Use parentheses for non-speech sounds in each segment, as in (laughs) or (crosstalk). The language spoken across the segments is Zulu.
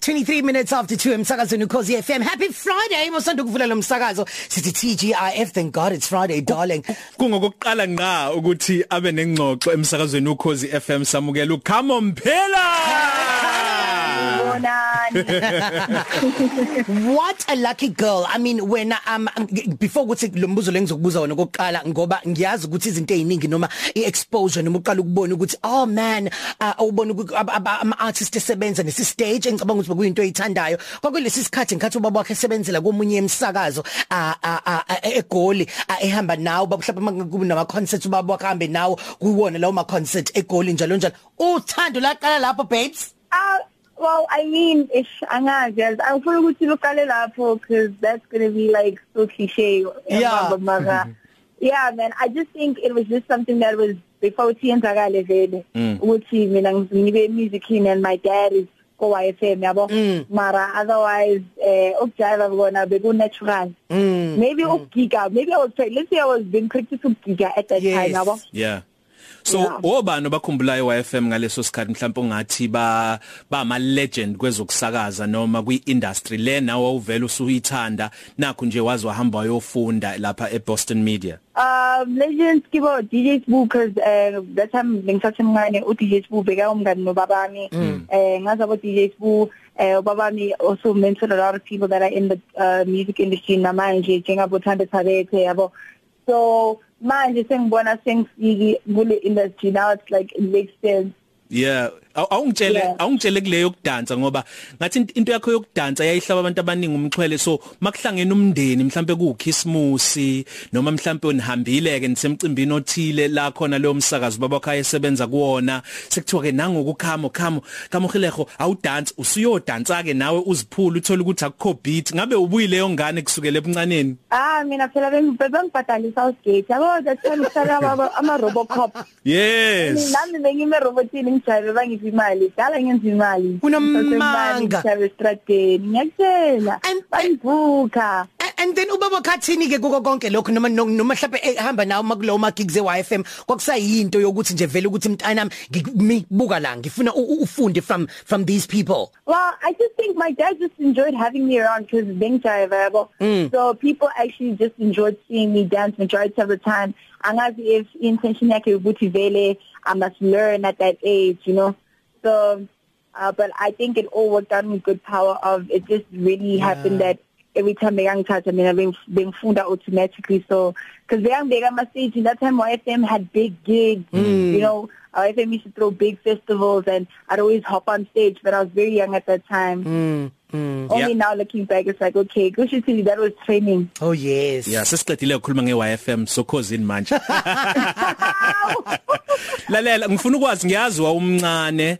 23 minutes after 2 emsakazweni ukhosi FM happy friday mosanda ukuvula lo msakazo. Sithi TGIF thank god it's friday darling. Kungokuqala ngqa ukuthi abe nengxoxo emsakazweni ukhosi FM samukela ukhamo mphela Bonani. (laughs) what a lucky girl. I mean when um before ukuthi lo mbuzo lengizokubuza wona kokuqala ngoba ngiyazi ukuthi izinto eziningi noma iexposure noma uqala ukubona ukuthi oh man awubona ama artists esebenza nesi stage engicabanga ukuthi bekuyinto oyithandayo kwakulesi sikhathi ngikhathi ubaba wakhe esebenzela komunye emsakazo egoli ehamba nawo mhlawumbe kuba nama concerts ubaba wakhe hambe nawo kuwona lawo ma concert egoli njalo njalo. Uthando laqala lapho babes? Ah well I mean ish angazi angifuna ukuthi luqale lapho because that's going to be like so cliche. Yeah. (laughs) yeah man I just think it was just something that was before tiyenzakale vele ukuthi mina ngibe music in and my dad is ko YFM yabo. Mara otherwise eh ukujiva bona beku natural. Maybe ukugiga maybe I was trying let's say I was being practice ukugiga at that Yes. time yabo. Yeah. So Yeah. obani bakhumbula iYFM ngaleso sikhathi mhlawumbe ungathi ba ba ama legend kwezokusakaza noma kwiindustry le nawe uvela usuyithanda nakho nje wazi wahamba wayofunda lapha eBoston Media? Um legends kibo DJ Spoo cause uh, that time ngisasemncane u DJ Spoo beka umngani nobabami eh ngazi abo DJ Spoo eh ubabami also mentored a lot of people that are in the uh, music industry namanje njengabo Thande Thabethe yabo. So manje sengibona sengifiki kule industry now it's like it makes sense. Yeah, awungitshele awungitshele kuleyo yokudansa ngoba ngathi int- into yakho yokudansa yayihlaba abantu abaningi umxhwele. So makuhlangene umndeni mhlambe kukhisimusi noma mhlambe unihambile ke nisemcimbini othile la khona leyo msakazo babakho ayesebenza kuwona. Sekuthiwa ke nangokukhamo khamo kamohilego awudansi usuyodansa ke nawe uziphula uthola ukuthi akukho beat. Ngabe ubuyile leyo ngane kusukela ebuncaneni ah mina phela bengibhadala South Gate. Yabo that time sala ama Robocop yes. Nami bengime robotini ngijaye bangiphi imali dala ngenza imali. Ngijaye estradeni ngiyakutshela. And- bangibuka A- and then ubaba khathini ke kuko konke lokho noma no- noma mhlawumbe ehamba nawo makulowo ma gigs eYFM kwakusayinto yokuthi nje vele ukuthi mntanami ngibuka la ngifuna ufunde from from these people. Well i just think my dad just enjoyed having me around because bengijaye yabo so people actually just enjoyed seeing me dance majority of the time. Angazi if intention yakhe ukuthi vele i must learn at that age you know? So uh, but i think it all worked out with good power of it just really yeah. happened that every time bekangithatha mina beng- bengifunda automatically so because bengibeka ama stage that time YFM had big gigs mm. you know YFM used to throw big festivals and I'd always hop on stage but I was very young at that time mm, mm. only Yeah. now looking back it's like okay go should see that was training oh yes Yeah, sesiqedile ukukhuluma ngeYFM sokhozini manje. (laughs) Lalela ngifuna ukwazi ngiyazi wawumncane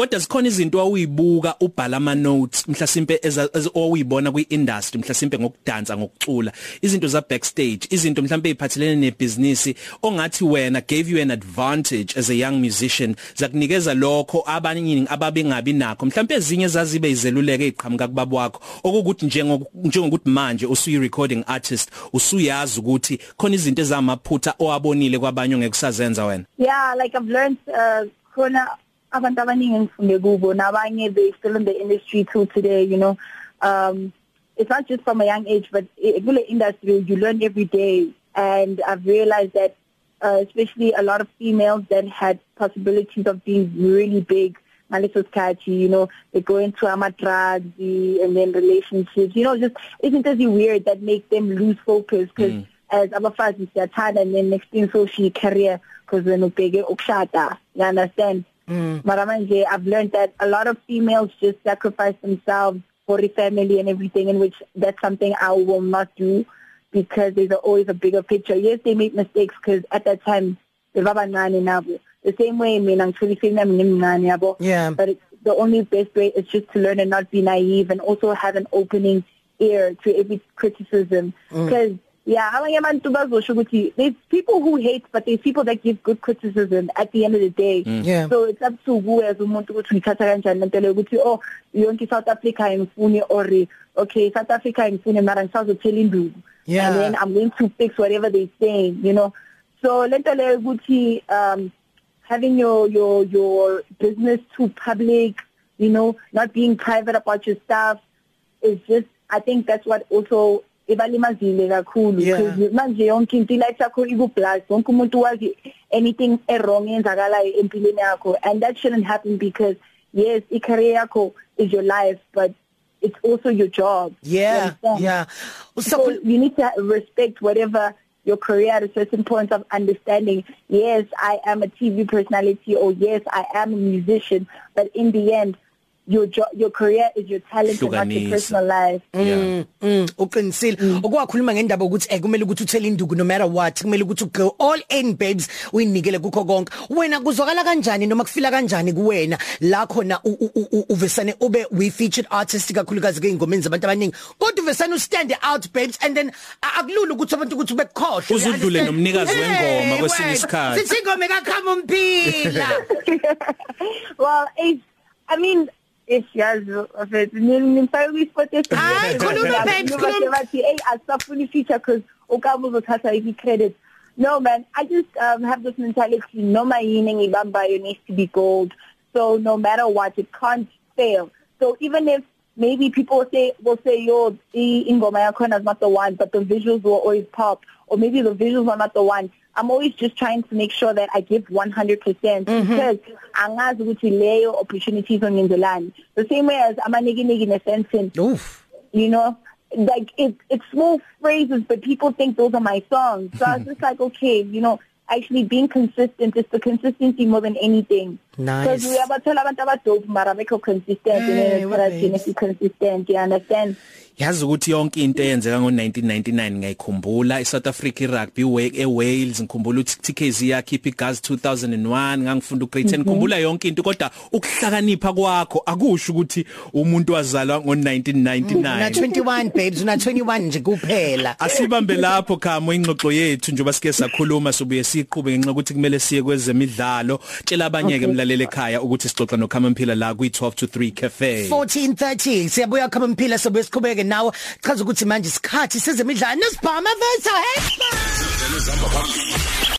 kodwa sikhona izinto awuyibuka ubhala ama notes mhlasimpe owuyibona kwiindustry mhlasimpe ngokudansa ngokucula. Izinto za backstage izinto mhlambe eziphathelene nebusiness ongathi wena gave you an advantage as a young musician zakunikeza lokho abanye ababengabi nakho. Mhlambe ezinye zazibe izeluleke eziqhamuka kubaba wakho okukuthi njengokuthi manje usuyi recording artist usuyazi ukuthi khona izinto ezamaphutha owabonile kwabanye ngekusazenza wena. Yeah like I've learned uh khona abantu abaningi engifunde kubo nabanye they still in the industry till today you know. Um it's not just from a young age but kule industry you learn every day. And I've realized that uh, especially a lot of females that had possibilities of being really big. Ngaleso sikhathi you know they go into ama drugs and then relationships you know just isn't it weird that make them lose focus because mm. as abafazi siyathanda and then next thing so she career because when ubheke ukushada you understand? Mm. mara manje I've learned that a lot of females just sacrifice themselves for the family and everything in which that's something I will not do because there's always a bigger picture yes they make mistakes because at that time bebabancane nabo the same way mina ngithola ifame yami ngimncane yabo Yeah. but it's, the only best way is just to learn and not be naive and also have an opening ear to every criticism because mm. Yeah abanye abantu bazosho ukuthi there's people who hate but there's people that give good criticism at the end of the day mm. Yeah. so it's up to kuwe as umuntu ukuthi uyithatha kanjani lento leyo ukuthi oh yonke South Africa ngifuni or okay South Africa ngifuni mara ngisazothela induku Yeah. and then I'm going to fix whatever they saying you know so lento leyo ukuthi um having your your your business too public you know, not being private about your stuff is just I think that's what also ebalimazile kakhulu because manje yonke into life yakho iku plus wonke umuntu wazi anything e wrong enzakalayo empilweni yakho. And that shouldn't happen because yes i career yakho is your life but it's also your job. Yeah yeah. So, so you need to respect whatever your career at a certain point of understanding. Yes i am a tv personality or yes i am a musician but in the end your job your career is your talent and not your personal life. Mm mm uqinisile. Mm. okwakhuluma ngendaba ukuthi eh kumele ukuthi uthele induku no matter what kumele ukuthi go all in babes uyinikele kukho konke. Wena kuzwakala kanjani noma kufila kanjani kuwena? La khona uvesane ube we featured artist kakhulukazi ke ingomeni zabantu abaningi. Kodwa uvesane stand out babes and then akulula ukuthi abantu ukuthi bekhohle uzudlule nomnikazi wengoma kwesinye isikhathi. Sithi ingoma ekakhama umphila (laughs) well I mean esiyazi afethu nimfaka kwi-sport hayi khuluma babes khuluma. bathi hey asafuni feature because ukabe uzothatha i credit no man i just um, have this mentality noma yini ngibambayo needs to be gold. So no matter what it can't fail. So even if maybe people say will say yo ingoma yakhona is not the one but the visuals will always pop or maybe the visuals are not the one I'm always just trying to make sure that I give 100% mm-hmm. because angazi ukuthi leyo opportunities ongenzelani. The same way as amaniki niki nesense oof. You know like it it's small phrases but people think those are my songs. So I was (laughs) just like okay you know actually being consistent is the consistency more than anything. Nice. Because we abathola abantu abadope mara bekho consistent hey, and then it's consistent you understand? Yazi ukuthi yonke into eyenzeka ngo1999 ngiyikhumbula iSouth Africa rugby eWales ngikhumbula ukuthi TKZ yakhipha iGaz 2001 ngangifunda ugrade 10 ngikhumbula yonke into kodwa ukuhlakanipha kwakho akusho ukuthi umuntu wazalwa ngo1999 una 21 babes una 21 nje kuphela. Asibambe lapho khamo ingxoxo yethu njengoba sike sakhuluma sobuye siqhube ngenxa ukuthi kumele siye kwezemidlalo. Tshela abanye ke mlalele ekhaya ukuthi sixoxa no Khama Mphila la kwi 12 to 3 cafe. 1430 siyabuya Khama Mphila sobuye siqhubeke nawe chaza ukuthi manje isikhathi sezemidlalo nesibhama vetha hey you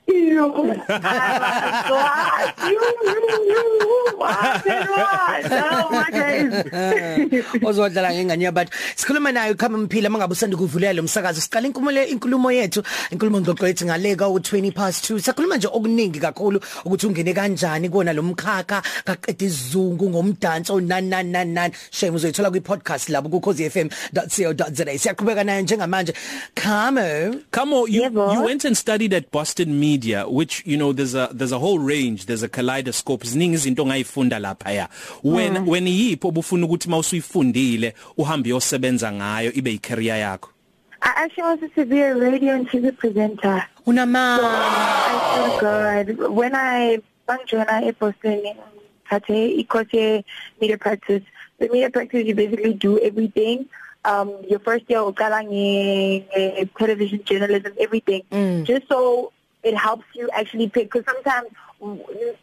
(laughs) ozodlala ngengane yabantu. Sikhuluma nayo khama mphila mangabe usanda kuvulela lo msakazo. Siqala inkulumo inkulumo yethu inkulumo ngxoxo yethu ngaleka u20 past 2 sakhuluma nje okuningi kakhulu ukuthi ungene kanjani kuona lo mkhakha kaqeda izungu ngomdanso nani nani nani nani shame uzoyithola kwi podcast labo ku cozfm.co.za siyaqhubeka nayo njengamanje. Khamo Khamo you, you went and studied at Boston Media. Which you know there's a there's a whole range there's a kaleidoscope ziningi izinto ngayifunda lapha ya when mm. when yipho obufuna ukuthi mawusuyifundile uhambe yosebenza ngayo ibe icareer yakho I actually wanted to be a radio and TV presenter. Unama. So, I feel good. When I bangjoina at Boston, Kate, ikose media practice. The media practice, you basically do everything. Um, your first year, uqala nge television journalism, everything. Mm. Just so it helps you actually pick because sometimes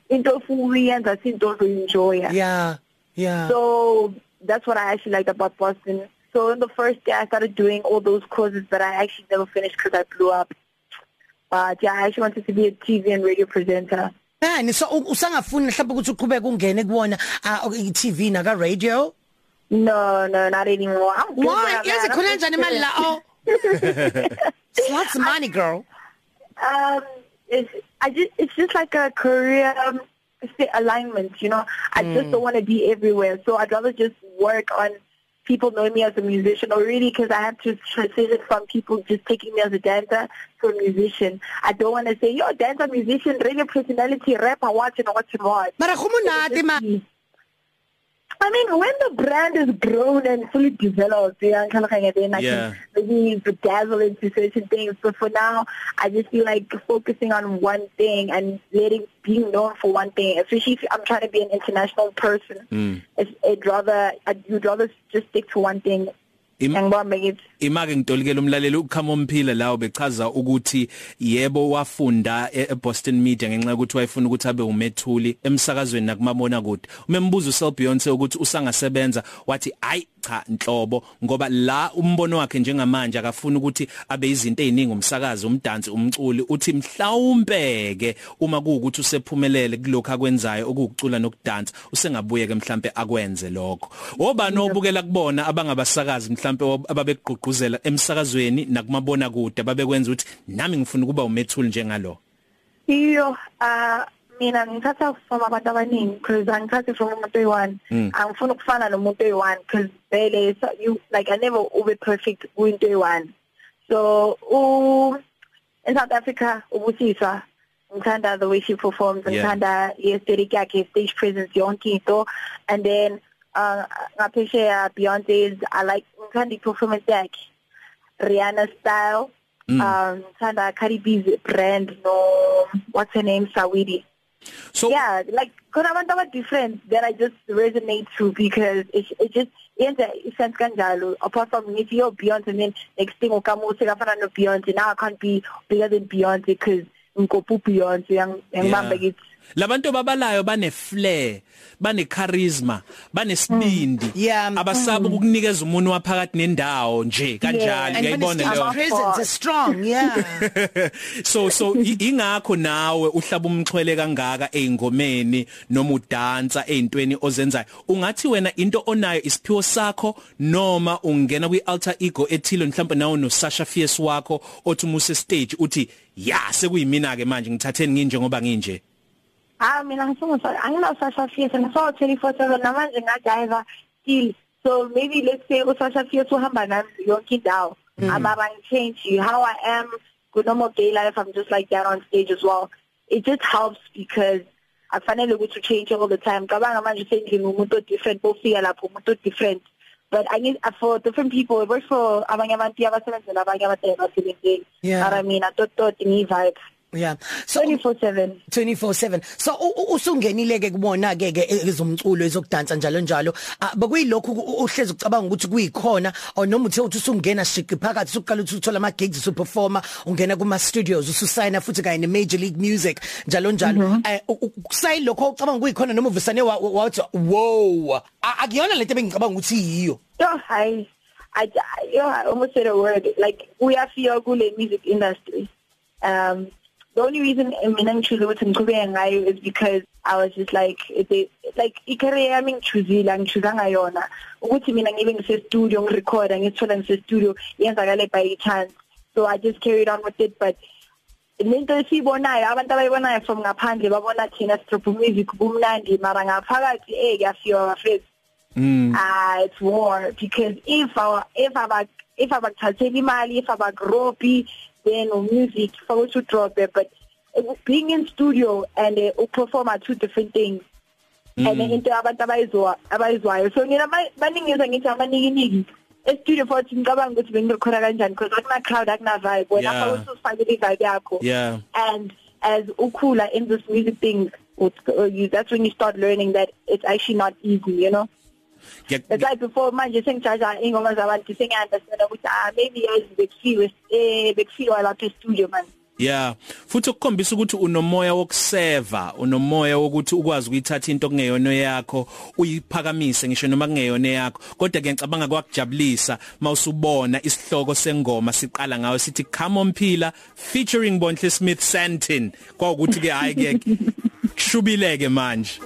into uyenza into enjoy yeah yeah. So that's what I actually liked about Boston. So in the first day I started doing all those courses that I actually never finished because I blew up. But yeah I actually wanted to be a TV and radio presenter. Yani so usangafuni mhlawumbe ukuthi uqhubeke ungene kuwona i-TV naka radio No no not anymore. Why? yazi khona kanjani imali la oh? (laughs) What's money girl. Um, it's I just it's just like a career um, alignment, you know. I mm. just don't want to be everywhere, so I'd rather just work on people knowing me as a musician already because I have to transition from people just taking me as a dancer to a musician. I don't want to say, yo, dancer, musician, radio personality, rapper, watching, watching, watch. Mara kumunati ma I mean, when the brand is grown and fully developed, yeah, then I yeah. can maybe bedazzle into certain things. But for now, I just feel like focusing on one thing and letting being known for one thing, especially if I'm trying to be an international person. Mm. It's, I'd rather, I'd, you'd rather just stick to one thing ngibambe ngithi imake ngitolikela umlaleli ukhama omphila lawo bechaza ukuthi yebo wafunda eBoston Media ngenxa ukuthi wayefuna ukuthi abe umethuli emsakazweni nakumabona kude umembuzo uSel Beyonce ukuthi usangasebenza wathi hayi cha inhlobo ngoba la umbono wakhe njengamanje akafuna ukuthi abe izinto eziningi umsakazi umdansi umculi uthi mhlawumbe ke uma kuukuthi usephumelele kulokho akwenzayo okucula nokudansa usengabuye ke mhlambe akwenze lokho. Obani obukela kubona abangabasakazi mhlambe ababegqugquzela emsakazweni nakumabona kude babekwenza ukuthi nami ngifuna ukuba umethuli njengalo iyo uh mina ngithatha from abantu abaningi because angithathi from umuntu oyi-one Mm. angifuni ukufana nomuntu oyi-one because vele so you like i never ube perfect kuyinto oyi-one so u in south africa ubusiswa ngithanda the way she performs Yeah. ngithanda i-aesthetic yakhe stage presence yonke into and then uh ngaphesheya Beyonce's i like ngithanda i-performance yakhe Rihanna style. Mm. um ngithanda Cardi B's brand no what's her name Sawidi. So yeah like khona abantu aba different. That I just resonate to because it, it just yenza sense kanjalo apart from if you're Beyonce and then next thing ukamuse kafana no Beyonce. Now I can't be bigger than Beyonce because ngikophu Beyonce yang ngibamba Yeah. kithi labantu babalayo bane flair bane charisma banesibindi Yeah. abasaba ukukunikeza umuntu waphakathi nendawo nje kanjalo. uyayibona leyo? presence is strong yeah. (laughs) So so ingakho nawe uhlaba umxhwele kangaka eingomeni noma udansa eintweni ozenzayo. Ungathi wena into onayo isiphiwo sakho noma ungena kwi alter ego ethile mhlawumbe nawe no Sasha Fierce wakho othi umuse stage uthi ya sekuyimina ke manje ngithatheni nginje ngoba nginje. Ah mina ngifuna angina Sasha Fierce and so 24/7 namanje ngajiva still. So maybe let's say uSasha Fierce uhamba nami yonke indawo. Amara change you. How I am good normal day life I'm just like that on stage as well. It just helps because akufanele ukuthi change all the time. Cabanga manje sendlini umuntu o different bofika lapho umuntu o different but I need for different people it works for abanye abantu abasebenzela abanye abantu abasebenzeli Yeah. mara mina tot tot ni vibe yeah. So 24/7 24/7 so u- u- usungenile ke kubona ke ke ezomculo ezokudansa njalo njalo. Ah, bekuyilokhu u- uhlezi ucabanga ukuthi kuyikhona or noma uthe uthi usungena shiqi phakathi usuqala ukuthi uthola ama gigs usuperforma ungena kuma studios ususayina futhi kanye ne major league music njalo njalo. Eh, u- u- kusayilokho ucabanga kuyikhona noma uvusane wa- wa- wathi wow. A- akuyona lento bengicabanga ukuthi yiyo. Yo, I, I, I, yo, I almost said a word. Like, we are feel kule music industry. Um, the only reason mina ngichoose ukuthi ngiqhubeke ngayo is because I was just like, it, it, like, i-career yami ngichuzile, angichuzanga yona. Ukuthi mina ngibe ngise-studio, ngirecorda, ngithola ngise-studio, yenzakale by chance. So I just carried on with it, but lento esibonayo abantu abayibonayo from ngaphandle babona thina strip music kumnandi mara ngaphakathi eh kuyafika bafethu mm uh, it's war because if our if our if our kuthathela imali if our gropi then or music for to drop it but being in studio and uh, perform are two different things. And into abantu abayizwa abayizwayo. So mina ba- baningiza ngithi amanikiniki e-studio futhi ngicabanga ukuthi bengirekhoda kanjani because akuna crowd akuna vibe. Wena Yeah. yeah. usufakile i-vibe yakho. Yeah. And as ukula in this music thing it's- uh, you, that's when you start learning that it's actually not easy you know? Ngiya- That's why before manje sengijaja ingoma zabantu sengiunderstand ukuthi ah maybe yazi bekufilwe eh bekufilwa lapha e-studio man. Yeah futhi ukukhombisa ukuthi unomoya wokuseva unomoya wokuthi ukwazi ukuyithatha into kungeyona yakho uyiphakamise ngisho noma kungeyona yakho. Kodwa ke ngicabanga kwakujabulisa mawusubona isihloko sengoma siqala ngawe sithi come on phila featuring Bonhle Smith Santin. Kwaukuthi ke hayi ke (laughs) kushubileke manje.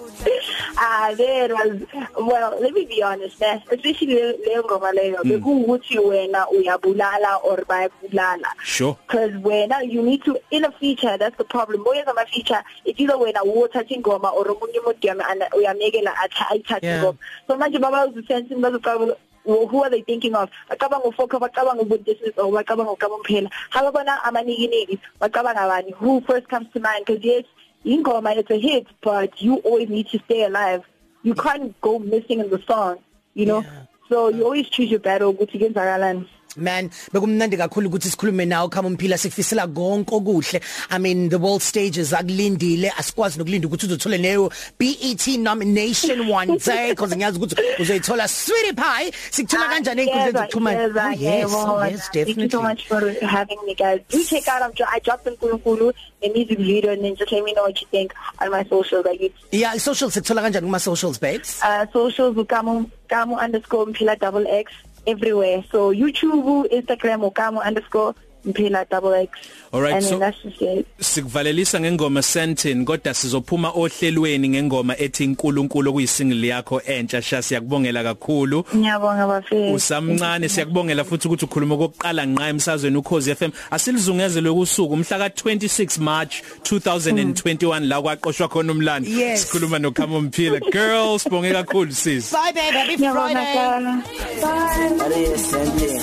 Ah there was well let me be honest eh especially le le ngoma leyo bekuwukuthi wena uyabulala or bayabulala. sure. Because when you need to in a feature that's the problem. Boys ama feature it's either when uthatha ingoma or umunye umuntu uyam- uyamekela athi ayithathe ingoma. So manje baba uzisense bazocabanga well, who are they thinking of? Bacabanga ufoka bacabanga ubuntu or bacabanga ukamphela hababona amanikiniki? Bacabanga bani? Who first comes to mind? Because yes ingoma it's a hit but you always need to stay alive. You can't go missing in the song you know? Yeah. so you always choose your battle ukuthi kenzakalani Man bekumnandi kakhulu ukuthi sikhulume nawe Khama Mphila sikufisela konke okuhle. I mean the world stages akulindile asikwazi nokulinda ukuthi uzothole leyo BET nomination one (laughs) day because ngiyazi ukuthi uzoyithola. Sweetie pie sikuthola kanjani einkundleni zokuxhumana Oh, yes, oh, yes, Thank you so much for having me guys. Do check out I'm I dropped in Kulunkulu the music video and then just let me know what you think on my socials like it's yeah social sikuthola kanjani kuma socials babes? Uh socials underscore mpila double x. everywhere. So YouTube, Instagram ukamu underscore mpila double x. Alright, and so- that's just it. sikuvalelisa ngengoma Sentin kodwa sizophuma ohlelweni ngengoma ethi inkulunkulu okuyisingle yakho entsha sha siyakubongela kakhulu Ngiyabonga bafethu. usamncane siyakubongela futhi ukuthi ukhuluma kokuqala ngqa emsazweni ukhozi FM asilizungezele kusuku umhla ka 26 March 2021 la kwaqoshwa khona umlando Yes. sikhuluma noKhamo Mphila girls bonge kakhulu sis bye babe happy friday sana. Bye. Ariye sente.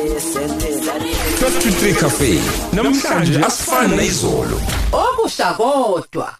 Chumi ariye sente. Ariye sente. 23 Cafe namhlanje asifani nezolo okusha kodwa